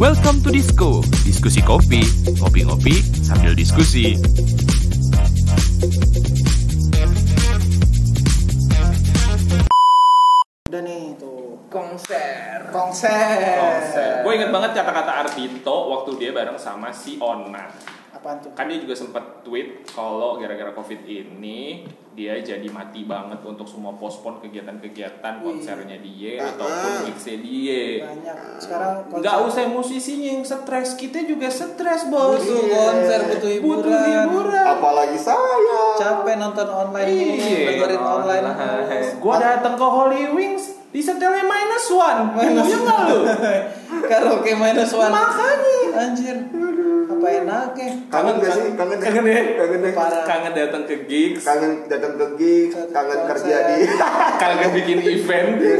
Welcome to Disco, diskusi kopi, ngopi-ngopi sambil diskusi. Udah nih tuh konser konser. Gue inget banget kata-kata Ardito waktu dia bareng sama si Ona. Apaan tuh? Kan dia juga sempat tweet kalau gara-gara covid ini dia jadi mati banget untuk semua pospon kegiatan-kegiatan konsernya dia ataupun gigsnya dia. Banyak. Sekarang konser. Nggak usah musisinya yang stres, kita juga stres bos. butuh konser butuh hiburan Butuh hiburan. Apalagi saya. capek nonton online Iya, dengerin online. online. Gue datang ke Holy Wings disetelnya minus one. Minus nggak lu? Karaoke minus one. Makanya. Anjir. Apa enaknya? Kangen gak sih? Kangen ya? Kangen ya? Kangen ya? Parah. Kangen datang ke gigs. Kangen datang ke gigs, kangen kerja di Kangen bikin event. Iya.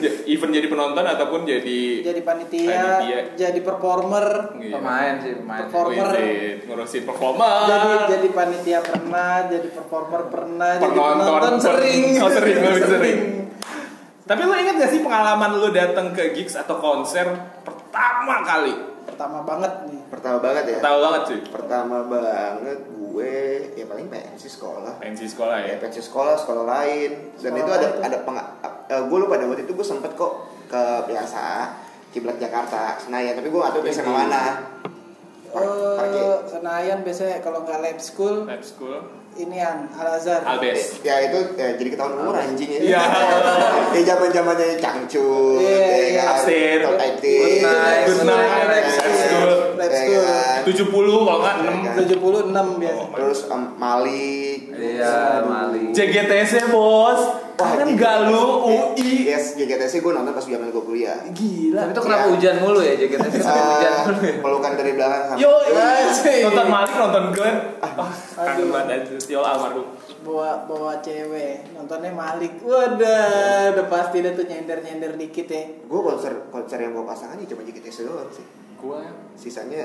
Ja- Event jadi penonton ataupun jadi Jadi panitia, Panitia. jadi performer, Iya. pemain sih pemain Performer. Wih, ngurusin performer. jadi jadi panitia pernah, jadi performer pernah, jadi penonton penonton per- sering. Oh, sering, lebih sering. Tapi lu inget gak sih pengalaman lu datang ke gigs atau konser pertama kali? Pertama banget nih. Pertama banget ya. Tahu banget sih. Pertama banget gue ya paling pensi sekolah. Pensi sekolah ya. Ya pensi sekolah, sekolah lain. Dan Sekolah itu ada lain. ada peng eh, gue lupa deh waktu itu gue sempet kok ke biasa kiblat Jakarta Senayan tapi gue gak tahu biasa ke mana Par-. Eh, Senayan biasanya kalau nggak lab school, Lab school. Inian Al Azhar. Albes. ya itu ya, jadi ketahuan umur anjing ya Iya. ya zaman zamannya cangcut Iya, ya iya. kan Absen. Top Itu- IT. itu Good night. Lab Lab school. school. Lab Ya kan? 70 kalau nggak 6. Iya. 76 biasa. terus em, Malik iya Mali JGTS ya bos. Kangen JGTS. gak lu UI? yes JGTC gue nonton pas zaman gue kuliah Gila. tapi itu kenapa Iya. hujan mulu ya JKT sih kenapa hujan Eh, mulu ya pelukan dari belakang sama Yo, Asik. nonton Malik, nonton Glenn. Ah, kangen Aduh. banget. Tiol almarhum. bawa bawa cewek nontonnya Malik wadah udah pasti deh tuh nyender nyender dikit ya gue konser konser yang bawa pasangan ya cuma JGTC doang sih Gua sisanya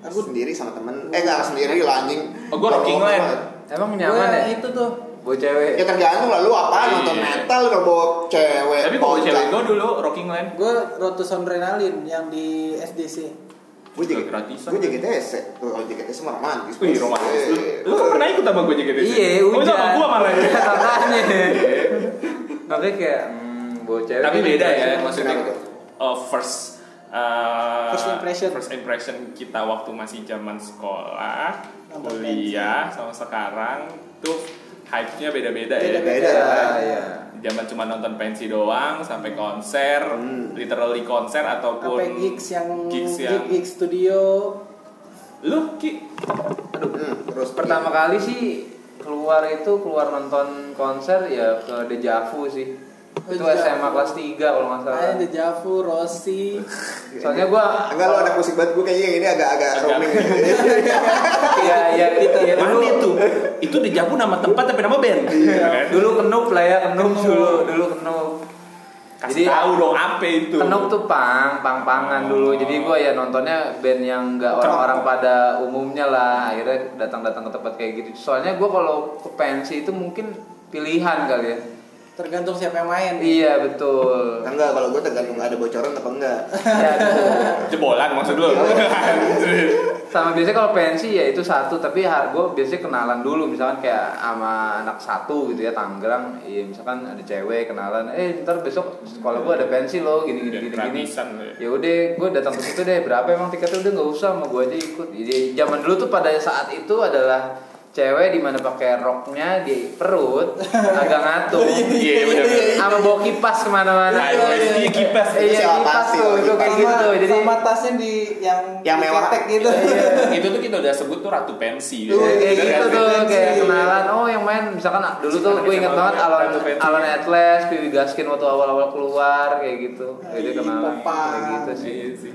Aku- sendiri sama temen eh nggak sendiri lah anjing Oh, gua Rocking Land. emang gue nyaman ya itu tuh buat cewek ya tergantung lah lu apa Iya. nonton metal lu bawa cewek Tapi kalau cewek gue dulu Rocking Land. gue Rotus Adrenalin yang di SDC gue jadi Gratisan. gue JGTC tuh kalau JGTC mah romantis Wih, romantis. Lu, kan pernah ikut sama gue JGTC? iya Oh, hujan sama gue malah ya. makanya makanya kayak hmm, bawa cewek Tapi beda ya, maksudnya uh, first uh, First impression. first impression kita waktu masih zaman sekolah, kuliah sama sekarang tuh hype-nya beda-beda ya. Beda-beda. Iya, iya. Zaman cuma nonton pensi doang sampai konser, Hmm. literally konser ataupun apa gigs yang gigs gig, yang gig studio lu ki aduh Hmm, terus pertama kali sih keluar itu keluar nonton konser ya ke Dejavu sih Oh, itu Dejavu. SMA kelas 3 kalau nggak salah Ayo Dejavu, Rossi soalnya gua enggak lu anak musik banget gue kayaknya yang ini agak-agak Agak- roaming iya iya gitu ya dulu itu? Itu di Jabu nama tempat tapi nama band. Iya. dulu kenup lah ya kenup dulu dulu kenup Kasih tahu dong apa itu. Kenup tuh pang, pang-pangan dulu. Jadi gua ya nontonnya band yang nggak orang-orang pada umumnya lah. Akhirnya datang-datang ke tempat kayak gitu. Soalnya gua kalau ke pensi itu mungkin pilihan kali ya. Tergantung siapa yang main Iya betul. enggak kalau gue tergantung ada bocoran apa enggak. Ya, gitu. Jebolan maksud lu. sama biasanya kalau pensi ya itu satu tapi gue biasanya kenalan dulu. Misalkan kayak sama anak satu gitu ya Tangerang iya misalkan ada cewek kenalan. Eh ntar besok sekolah gue ada pensi loh gini gini gini gini. Ya. ya udah gue datang ke situ deh. Berapa emang tiketnya? Udah nggak usah sama gue aja ikut. Jadi zaman dulu tuh pada saat itu adalah cewek di mana pakai roknya di perut agak ngatung Iya benar. sama bawa kipas ke mana-mana iya, kipas. iya kipas tuh itu kayak gitu jadi sama tasnya di yang Yang mewah. gitu itu tuh kita udah sebut tuh ratu pensi. Iya, kayak gitu tuh kayak kenalan oh yang main misalkan dulu tuh gue inget banget Alon. Alon Atlas Piwi Gaskin waktu awal-awal keluar kayak gitu jadi kenalan gitu sih Iya sih.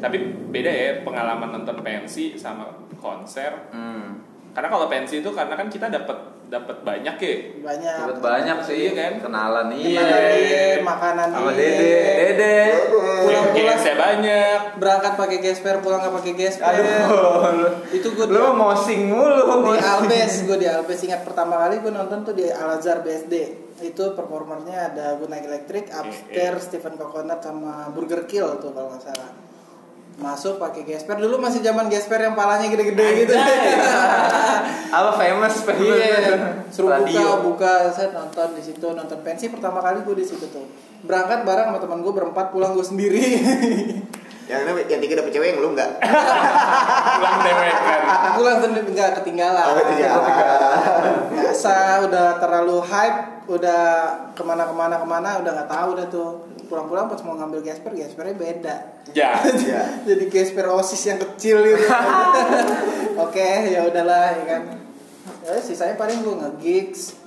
Tapi beda ya pengalaman nonton pensi sama konser. hmm. Karena kalau pensi itu karena kan kita dapat dapat banyak ya. banyak. Dapat banyak sih. Iya kan? kenalan Kenalan iya. Iya, makanan sama iya. Dede. Dede. Pulang-pulang. saya banyak. berangkat pakai gesper pulang nggak pakai gesper aduh. Itu gue lu mau mosing mulu di Albes gue di Albes ingat pertama kali gue nonton tuh di Al Azhar BSD itu performernya ada Night Electric, Upstairs, Stephen Coconut sama Burger Kill tuh kalau nggak salah masuk pakai gesper dulu masih zaman gesper yang palanya gede-gede gitu Apa famous famous? iya suruh buka Radio. buka saya nonton di situ nonton pensi pertama kali gue di situ tuh berangkat bareng sama teman gue berempat pulang gue sendiri Yang ini yang tiga dapet cewek yang lu enggak. Pulang dewek kan. aku langsung nggak ketinggalan Oh, ketinggalan. biasa udah terlalu hype udah ke mana-kemana ke mana udah nggak tahu udah tuh pulang-pulang pas mau ngambil gesper gespernya beda Ya. Iya. jadi gesper osis yang kecil gitu oke ya udahlah ya kan ya, sisanya paling gue nge-gigs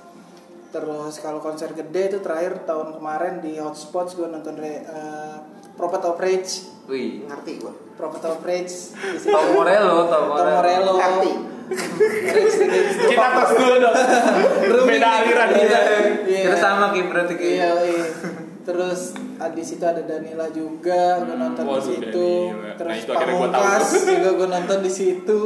terus kalau konser gede itu terakhir tahun kemarin di Hotspots gue nonton re, uh, Prophet of Rage Wih. Ngerti gua. Prophet of Rage di situ. Tom Morello, Tom Tom Morello Ngerti. Kita tos dulu dong. Beda aliran Iya, kita. iya. Kita sama Kim berarti Kim. Iya, iya. Terus ah, di situ ada Danila juga, gue nonton di situ. Terus Nah, itu akhirnya gua tahu. Pamungkas juga gue nonton di situ.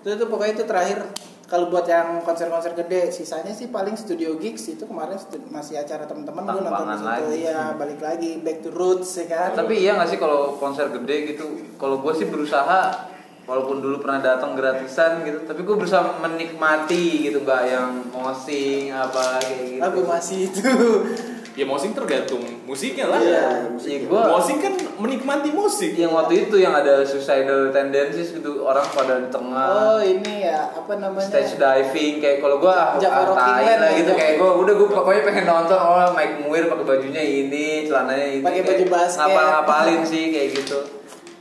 Itu tuh pokoknya itu terakhir kalau buat yang konser-konser gede, sisanya sih paling studio gigs itu kemarin masih acara teman-teman gue nonton di situ. lagi. Iya, balik lagi back to roots ya kan. Tapi iya gak sih kalau konser gede gitu? Kalau gue sih berusaha walaupun dulu pernah datang gratisan gitu, tapi gue berusaha menikmati gitu, nggak yang mosing apa kayak gitu. Aku masih itu. Ya mosing tergantung musiknya lah. Iya. Iya, gue Mosing kan menikmati musik. yang waktu itu yang ada suicidal tendencies gitu orang pada di tengah Oh, ini ya, apa namanya? stage diving kayak kalau gue ah, tai lah ya, gitu kayak gue udah gue pokoknya pengen nonton oh Mike Muir pakai bajunya ini celananya ini Pakai baju basket. ngapal ngapalin sih kayak gitu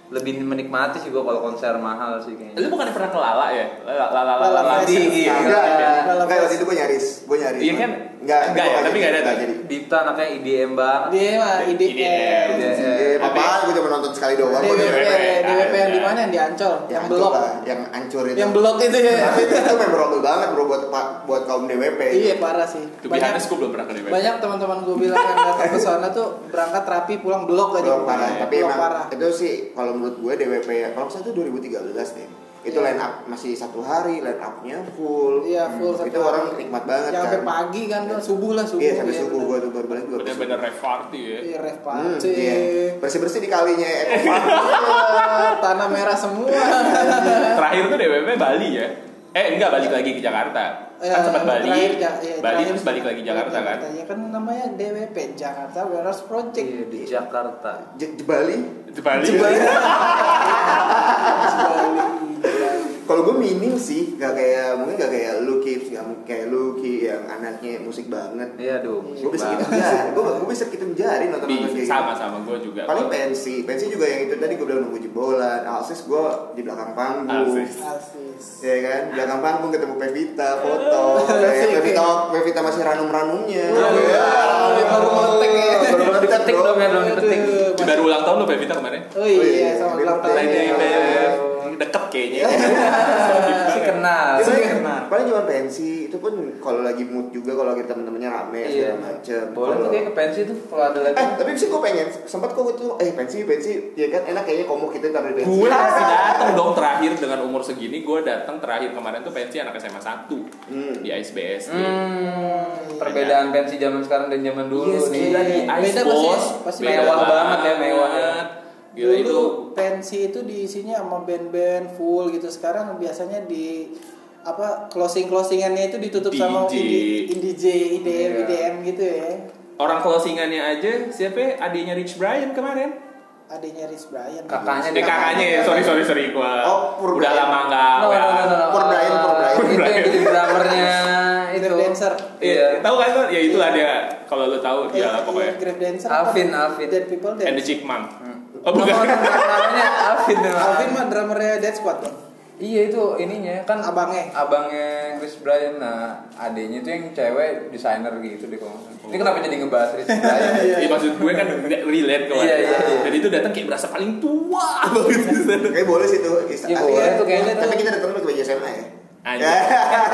lebih menikmati sih gue kalau konser mahal sih kayaknya Lu bukan pernah ke Lala ya? Lala Lala Lala Lala. Fest. Iya, Enggak, enggak waktu itu gue nyaris, gue nyaris. Iya kan? Enggak, Enggak ya, tapi nggak ada Enggak tuh. jadi. Dipta anaknya IDM banget Dia mah IDM. Apaan? Gue cuma nonton sekali doang. DWP, DWP. DWP yang di mana yang di Ancol, yang blok. yang hancur itu. Yang blok itu ya. Itu memorable banget bro buat buat kaum DWP. Iya parah sih. Honest, gue belum pernah ke DWP. banyak teman-teman gue bilang yang datang ke sana tuh berangkat rapi pulang blok aja. Parah, tapi Blok emang parah. itu sih kalau menurut gue DWP ya, kalau misalnya itu 2013 deh. Itu Iya. line up masih satu hari, line upnya full. Iya full satu Itu orang nikmat banget Yang kan. sampai pagi kan tuh subuh lah subuh. Iya sampai Iya, subuh bener. gue tuh baru balik juga. Bener-bener rave party ya. Iya ref Hmm, party. iya. Bersih bersih di kalinya. Iya, Tanah merah semua. Terakhir tuh DWP Bali ya. Eh enggak balik lagi ke Jakarta. Ya, Kan sempat Bali. terakhir, iya, Bali terus balik lagi Jakarta kan. Ya kan namanya DWP Jakarta Warehouse Project. Iya, di Jakarta J- di Bali. Itu Bali. Kalau gue minim sih, gak kayak mungkin gak kayak lu Kips, gak mungkin kayak lu Ki yang anaknya musik banget. iya dong Gue bisa gitu jari, gue gue bisa gitu jari nonton nonton kayak sama gitu. sama gue juga. Paling pensi, pensi juga yang itu tadi gue bilang nunggu jebolan, Alsis gue di belakang panggung. Alsis. Asis. Ya kan, belakang panggung ketemu Pevita, foto, kayak Pevita, Pevita masih ranum-ranumnya. Iya, dia baru ngetek ya. Baru bro. dong ya belum dipetik Baru ulang tahun lo Pevita kemarin. Oh iya, Oh iya, sama ulang tahun. Deket kayaknya. si kenal Itu si paling- kenal paling cuma pensi, itu pun kalau lagi mood juga kalau lagi temen-temennya rame iya segala macem. boleh tuh Kalau- kayak ke pensi tuh kalau ada lagi Eh, tapi sih gue pengen sempat kok tuh eh pensi pensi ya kan enak kayaknya komo kita tampil pensi. Gue masih datang dong terakhir dengan umur segini gue datang terakhir kemarin tuh pensi anak SMA 1 Hmm. di ISBS. Hmm, perbedaan pensi zaman sekarang dan zaman dulu Yes, nih. gila di Beda Ice pasti, Boss. pasti Beda mewah banget ya. Pensi itu diisinya sama band-band full gitu. Sekarang biasanya di apa closing closingannya itu ditutup sama DJ. indie indie J, IDM, Iya. IDM gitu ya. orang closingannya aja siapa ya? adiknya Rich Brian kemarin. Adanya Rich Brian. Kakaknya Eh kakaknya ya, sorry sorry sorry gue Oh, Pur udah lama nggak. No, no, no, no. Pur Brian, Pur Brian. Itu yang jadi drummernya itu. Dancer. Iya, tahu kan lo? Ya itulah dia. Kalau lo tahu dia lah pokoknya. Grave Dancer. Alvin? Alvin. Dead People And the Dance. Oh bukan. Namanya Alvin tuh. Alvin mah drummernya Dead Squad dong. Iya itu ininya kan Abangnya. abangnya Chris Brian nah adenya tuh yang cewek desainer gitu deh kalau. Ini kenapa jadi ngebahas Chris Brian? Iya maksud gue kan relate ke Iya, iya, iya. Jadi itu datang kayak berasa paling tua banget. Kayak boleh sih tuh. Iya, boleh tuh kayaknya Tapi tuh. kita datang ke baju SMA ya. Anjir.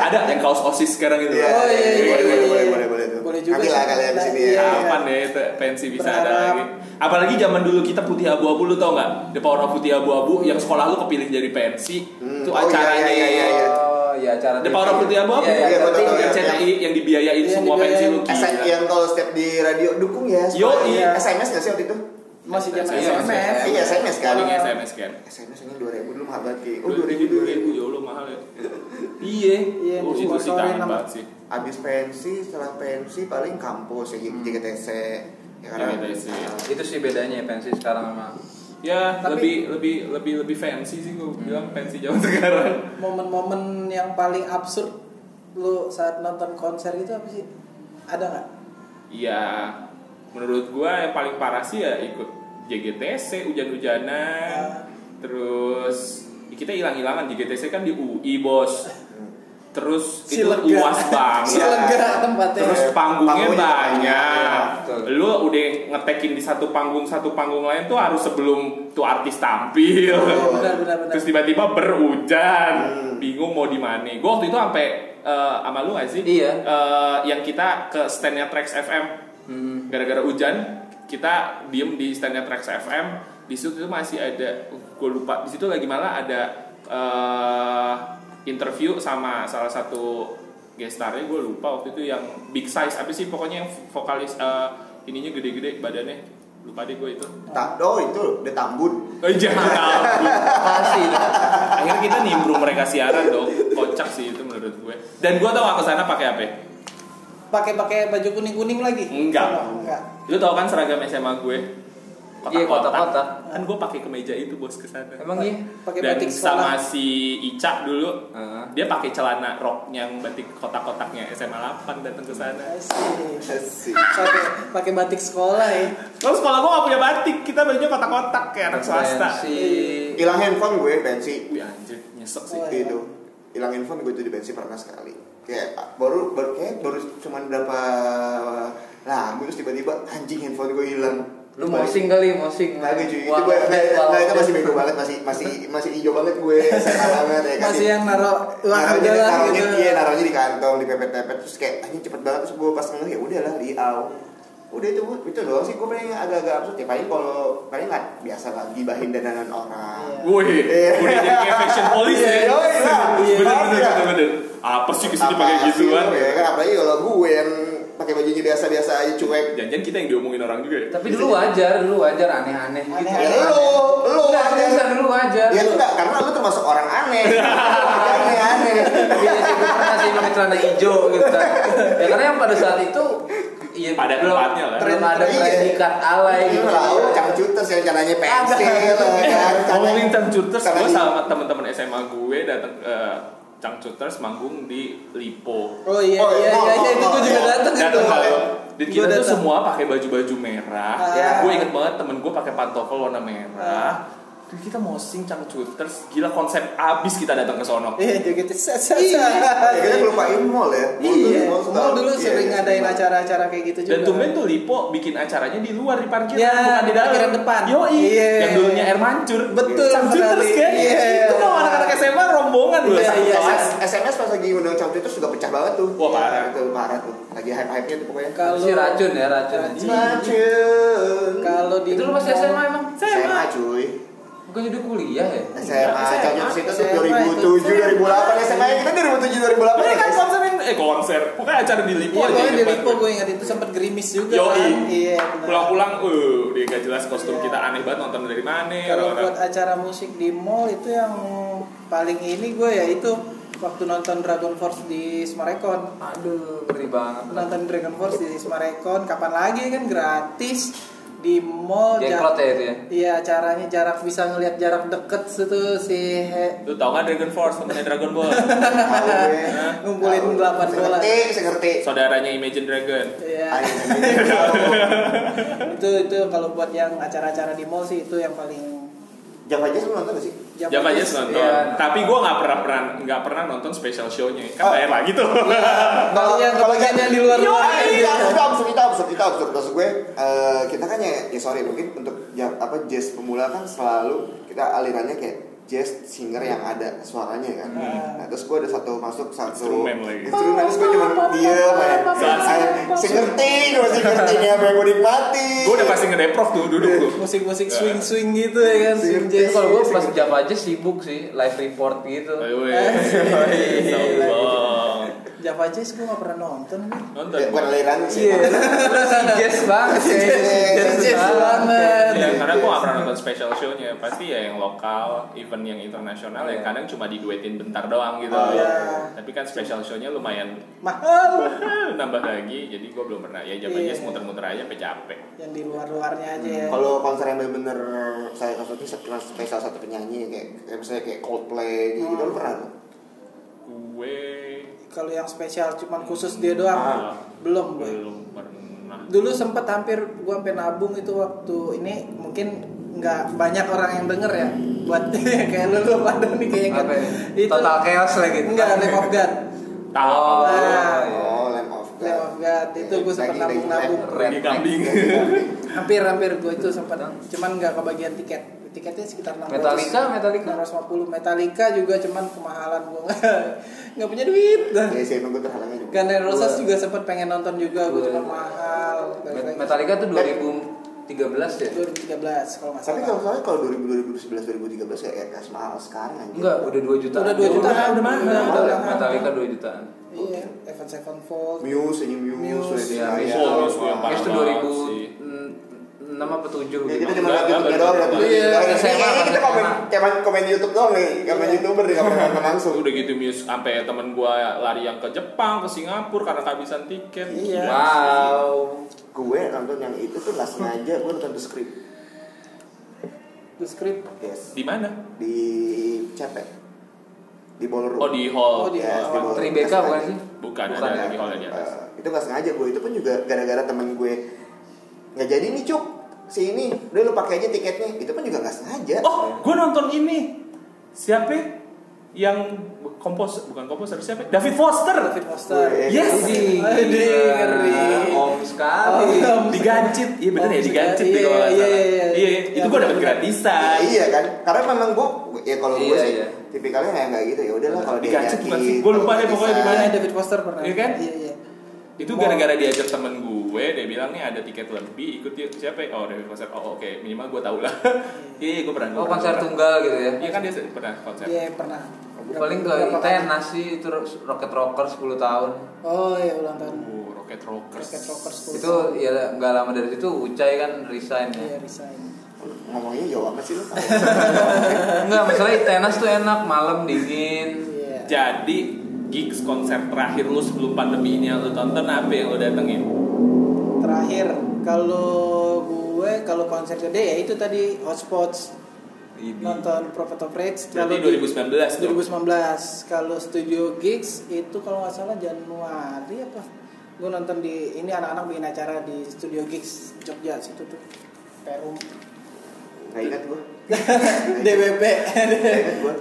Ada yang kaos osis sekarang itu. Iya, Oh, iya, iya, boleh, iya, boleh, iya. boleh, boleh, boleh tuh. Boleh juga Nanti lah kalian di sini Iya. ya. Kapan ya itu pensi bisa ada lagi? Apalagi zaman dulu kita putih abu-abu lu tau nggak? The Power of Putih Abu-abu yang sekolah lu kepilih jadi pensi. Hmm. Itu Oh, iya, acaranya iya, iya, iya. Oh iya acara The Power of Putih Abu-abu. Iya, iya, Iya, ngerti. betul. yang CTI yang dibiayain Iya, semua pensi lu gila. yang kalau step di radio dukung ya. Yo, iya. SMS nggak sih waktu itu? Masih zaman Iya, masih SMS. Iya SMS kan. Calling SMS kan. SMS ini 2000 dulu mahal banget Ki. Oh 2000 2000 2000 ya Allah mahal ya. Iya. Iya, Oh, itu sih sama- banget sih. Abis pensi, setelah pensi paling kampus ya JKTC. Ya karena JKTC. Itu sih bedanya pensi sekarang sama Ya, Tapi- lebih lebih lebih lebih fancy sih gue bilang fancy zaman sekarang. Momen-momen yang paling absurd lu saat nonton konser itu apa sih? Ada nggak? Iya, menurut gua yang paling parah sih ya ikut JGTC hujan-hujanan. Terus kita hilang-hilangan JGTC kan di UI, Bos. Terus Si itu lega. uas banget. Si lega tempatnya. Terus panggungnya Panggungnya banyak. Betul. Lu udah ngetekin di satu panggung satu panggung lain tuh harus sebelum tuh artis tampil. Oh, benar, benar, benar. Terus tiba-tiba berhujan, Hmm. bingung mau di mana. Gue waktu itu sampai eh, sama lu gak sih? Iya. Eh, yang kita ke standnya Trax FM Hmm. gara-gara hujan kita diem di standnya Trax FM di situ masih ada gue lupa di situ lagi malah ada eh, interview sama salah satu gestarnya gue lupa waktu itu yang big size apa sih pokoknya yang vokalis eh, ininya gede-gede badannya lupa deh gue itu Tak, oh itu The Tambun. oh, jangan tahu. Pasti dah. akhirnya kita nimbrung mereka siaran dong kocak sih itu menurut gue dan gue tau gak ke sana pakai apa Pakai-pakai baju kuning-kuning lagi? Enggak. Oh, enggak. lu tau kan seragam SMA gue Iya, kotak-kotak. kan gue pakai kemeja itu bos ke sana Emang iya? Pakai dan batik sama sekolah. si Ica dulu Heeh. dia pakai celana rok yang batik kotak-kotaknya SMA 8 datang ke sana Asik. Asik. Pakai pakai batik sekolah ya. Terus sekolah gue gak punya batik, kita bajunya kotak-kotak kayak anak swasta. Pensi. Hilang handphone gue pensi. Wih anjir, nyesek sih. Oh, iya. Itu. Hilang handphone gue itu di pensi pernah sekali. Kayak baru baru kayak baru cuman berapa lagu terus tiba-tiba anjing handphone gue hilang. Lu mosing kali, mosing. Kagak cuy, itu Wah, gue, nggak, wah, nggak, itu masih bego banget, masih masih masih hijau banget gue, banget ya kan. Masih yang naro naruhnya, udah lah naruhnya, gitu. iya, naruhnya di kantong, di pepet-pepet terus kayak anjing cepet banget terus gue pas ngeliat ya udahlah liau. Udah itu itu doang sih gue paling agak-agak absurd ya paling kalau paling nggak biasa lah gibahin dananan orang. Iya. Wih, Iya. udah jadi kayak fashion police ya. Iya, iya. Bener bener bener bener. Apa sih ke sini pakai Apa gituan? sih, ya kan apalagi kalau gue yang pakai bajunya biasa-biasa aja cuek. Jangan kita yang diomongin orang juga ya. Tapi dulu wajar, dulu wajar aneh-aneh gitu. Aneh, Ya aneh. lu, lu Enggak, aneh. dulu wajar. Ya enggak, karena lu termasuk orang aneh. Aneh-aneh. Iya sih, pernah sih pakai celana hijau gitu kan. Ya karena yang pada saat itu Iya, Pada belum, tempatnya lah. belum ada Iya. predikat alay Lu gitu. tahu cangcuters yang caranya pensil kan. Ngomongin Cangcuters, gue sama teman-teman SMA gue datang ke Cangcuters manggung di Lipo. Oh iya Oh, iya oh, iya iya, itu oh, gue juga oh, datang itu. Dan kita tuh semua pakai baju-baju merah. Ah. Gue inget banget temen gue pakai pantofel warna merah. Terus kita mau sing Cangcuters, gila konsep abis kita datang ke sono. Iya joget set set Ya, set. kita lupain mall ya. Mall Iya, dulu- mall dulu iya, sering iya, ngadain sering acara-acara kayak gitu juga. Dan tumben tuh Lipo bikin acaranya di luar di parkir, Ya, bukan di dalam. parkiran depan. Yoi, Iya. yang dulunya air mancur. Betul Cangcuters sekali. kan? Iya. Itu dong anak-anak SMA rombongan loh. Iya, satu iya. SMS pas lagi undang cangcuters juga pecah banget tuh. Wah, parah. Itu parah tuh. Lagi hype-hype-nya tuh pokoknya. Kalau Si racun ya, racun. Racun. kalau di Itu lu masih SMA emang? SMA cuy. Bukannya udah kuliah ya? SMA, SMA. cangcuters itu tuh SMA 2007, 2008. SMA kita 2007, 2008 Ini ya kan konser yang eh konser, pokoknya acara di Lipo Iya, aja. pokoknya di Lipo gue ingat itu sempat gerimis juga kan. Iya, benar. Pulang-pulang, uh, dia gak jelas kostum Iya. kita aneh banget nonton dari mana Kalau buat acara musik di mall itu yang paling ini gue ya itu waktu nonton Dragon Force di Smarekon. Aduh, ngeri banget. Nonton Dragon Force di Smarekon kapan lagi kan gratis di mall Jengklot ya itu ya? Iya acaranya jarak bisa ngelihat jarak deket situ si he- Lu tau gak Dragon Force, temennya Dragon Ball? Tahu ngumpulin delapan Saya bola. ngerti, saya ngerti. Saudaranya Imagine Dragon. Iya. Ayo, tahu. itu itu kalau buat yang acara-acara di mall sih itu yang paling Java Jazz lu nonton gak sih? Java Jazz. Jazz nonton. Iya. Tapi gue gak pernah pernah nggak pernah nonton special show-nya. Kan Oh. bayar lagi tuh. Kalau yang kebagian yang di luar luar itu absurd, itu absurd, itu absurd, itu absurd. Maksud gue, eh, kita kan ya, ya sorry mungkin untuk ja- apa jazz pemula kan selalu kita alirannya kayak jazz singer yang ada suaranya kan. Nah terus gue ada satu masuk satu Instrumen lagi. Instrumen terus gue cuma diem kayak saya ngerti, gue masih ngerti nih apa yang gue nikmati. gue udah pasti ngedeprov tuh duduk tuh. musik-musik swing-swing gitu ya kan swing jazz. kalau gue pas Java aja sibuk sih, live report gitu. Java Jazz gue gak pernah nonton nih. Nonton. Ya, bukan aliran sih. Iya. Si Jazz banget sih. Jazz special show-nya Pasti ya yang lokal, event yang internasional yang Iya. kadang cuma diduetin bentar doang gitu Oh, iya. Tapi kan special show-nya lumayan Mahal. nambah lagi Jadi gue belum pernah Ya Iya. Jazz muter-muter aja sampai capek Yang di luar-luarnya aja ya. Kalau konser yang bener-bener saya itu cuma spesial satu penyanyi kayak, kayak misalnya kayak Coldplay gitu, lu pernah tuh? Gue Kalau yang spesial cuman khusus dia doang. Ah. Belum gue. belum pernah Dulu sempet hampir gue sampai nabung itu waktu ini mungkin nggak banyak orang yang denger ya. Buat kayak lu lu pada nih kayaknya Apa ya? Total chaos lagi. enggak Lamb of God. Tahu. Oh, Nah. iya. Oh, Lamb of God. Lamb of God. Itu gue sempet Lagi- lagi- nabung-nabung. Randy Kambing. Hampir hampir gue itu sempat. Cuman nggak kebagian tiket. Tiketnya sekitar 600 Metallica, Metallica. 650 Metallica juga cuman kemahalan gue nggak punya duit. Ya sih, emang gue terhalangnya juga. Guns N' Roses juga sempat pengen nonton juga. Gue Gua- cuma mahal. Met- Metallica tuh 2013 ya? 2013 kalau nggak Tapi salah kalau soalnya kalau 2000 2011 2013 kayak kayak mahal sekarang anjir. Enggak, udah 2 juta. Udah 2 juta. Udah, Udah mahal. Udah, Udah udah. Metallica 2 jutaan. iya Evan Sevenfold Muse ini Muse, Muse. Iya, Gaga. Muse Muse Muse banget sih. 2006 apa 7 Ya gitu. kita cuma lihat YouTube doang ya. enggak. Iya, Ini- SMA, kita komen komen komen YouTube doang nih, komen YouTuber nih komen komen langsung. udah gitu Muse sampai temen gua lari yang ke Jepang ke Singapura karena kehabisan tiket Iya. Wow. Gue nonton yang itu tuh nggak sengaja gue nonton The Script. The Script Yes. di mana Di CP. Di ballroom. oh di hall Oh, di Yes, hall. ballroom. Tribeca Nggak bukan sih? bukan, Bukan ada ya? di hall di atas Eh, itu gak sengaja gue itu pun juga gara-gara temen gue nggak jadi nih cuk si ini udah lu pakai aja tiketnya itu pun juga nggak sengaja oh gua nonton ini siapa yang kompos bukan komposer siapa David Foster David Foster Gue- Yes. Gila. ngeri. Om sekali. Oh, digancit iya bener ya digancit iya, deh kalau iya, iya, iya. iya iya. itu gua dapet Iya. gratisan iya kan karena memang gue ya kalau gue Iya, sih iya. tipikalnya kayak nggak gitu ya udahlah kalau dia Digancit bukan sih? Gua lupa deh pokoknya di mana. Iya, David Foster pernah Iya kan? iya iya itu gara-gara diajak temen gue dia bilang nih ada tiket lebih ikut yuk siapa ya? oh David Foster oh oke minimal gue tau lah iya gue pernah Oh, konser tunggal gitu ya. iya kan dia pernah konser iya pernah Paling ke? Itenas sih itu Rocket Rocker 10 tahun. oh iya ulang tahun. Oh, Rocket Rockers. Rocket Rockers Itu ya nggak lama dari situ Ucai kan resign iya ya. resign. Ngomongnya jauh amat sih lu. Enggak, masalah Itenas tuh enak, malam dingin. iya. Jadi gigs konser terakhir lu sebelum pandemi ini yang lu tonton apa yang lu datengin? Terakhir kalau gue kalau konser gede ya itu tadi hotspots Ini. nonton Prophet of Rage berarti Kalau di- 2019 tuh 2019 kalau studio gigs itu kalau nggak salah Januari apa? Gue nonton di ini anak-anak bikin acara di studio gigs Jogja situ tuh. Perum. Nggak ingat gue DBP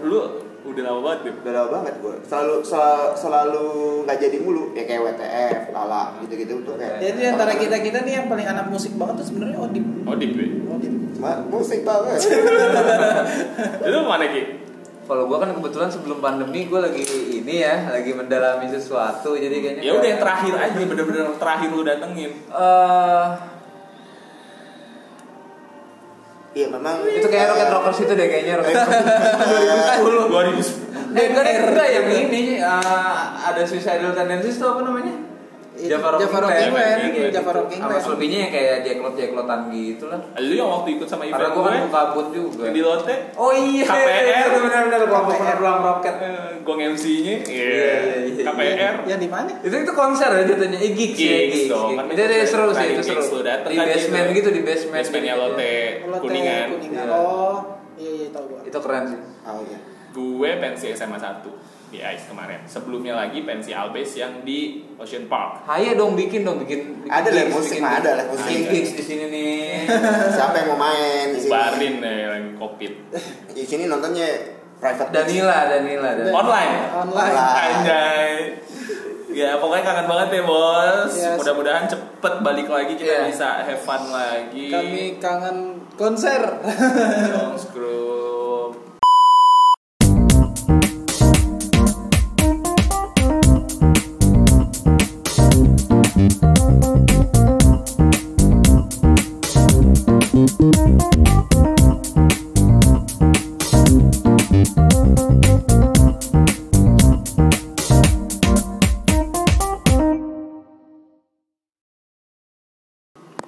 lu udah lama banget deh udah lama banget gue selalu sel- selalu nggak jadi mulu. Ya kayak WTF lala gitu gitu tuh kayak. Jadi antara kita kita nih yang paling anak musik banget tuh sebenarnya Odip. Deep ya Odip. Ma- musik banget. Lu mana Ki? Kalau gua kan kebetulan sebelum pandemi gua lagi ini ya, lagi mendalami sesuatu jadi kayaknya ya udah yang terakhir aja bener-bener terakhir lu datengin. Eh, iya memang itu kayak Rocket Rockers itu deh kayaknya Rocket Rockers 2010. 2010 Eh, enggak, yang ini eh, ada Suicidal Tendencies tuh apa namanya? Itu Java Java Rocking Rocking Band. Band, Band. Java Rocking Sama selebihnya yang kayak jeklot-jeklotan gitu lah. lu yang waktu ikut sama Karena event gua kan gue mau kabut juga. di Lotte Oh iya, KPR. benar-benar kelompok KPR. penerbang roket. eh, gong MC-nya Iya, iya, iya. KPR yang di mana Itu itu konser ya jatuhnya, eh, gigs, ya, Gigs dong, kan Itu, seru sih, itu seru. Di kan basement gitu. gitu, di basement. basementnya gitu. Lotte Kuningan Kuningan Iya. oh iya iya tahu gua Itu keren sih. oh iya gue pensi SMA 1 di ICE kemarin sebelumnya lagi pensi Albes yang di Ocean Park Hayo dong bikin dong bikin. bikin Ada gigs, musik bikin mah, ada live musik. Bikin gigs di sini nih. siapa yang mau main di sini barin deh yang covid di sini nontonnya private Danila, Danila, Danila. online online anjay ya pokoknya kangen banget ya bos Yes. mudah-mudahan cepet balik lagi kita Iya. bisa have fun lagi kami kangen konser Dong, screw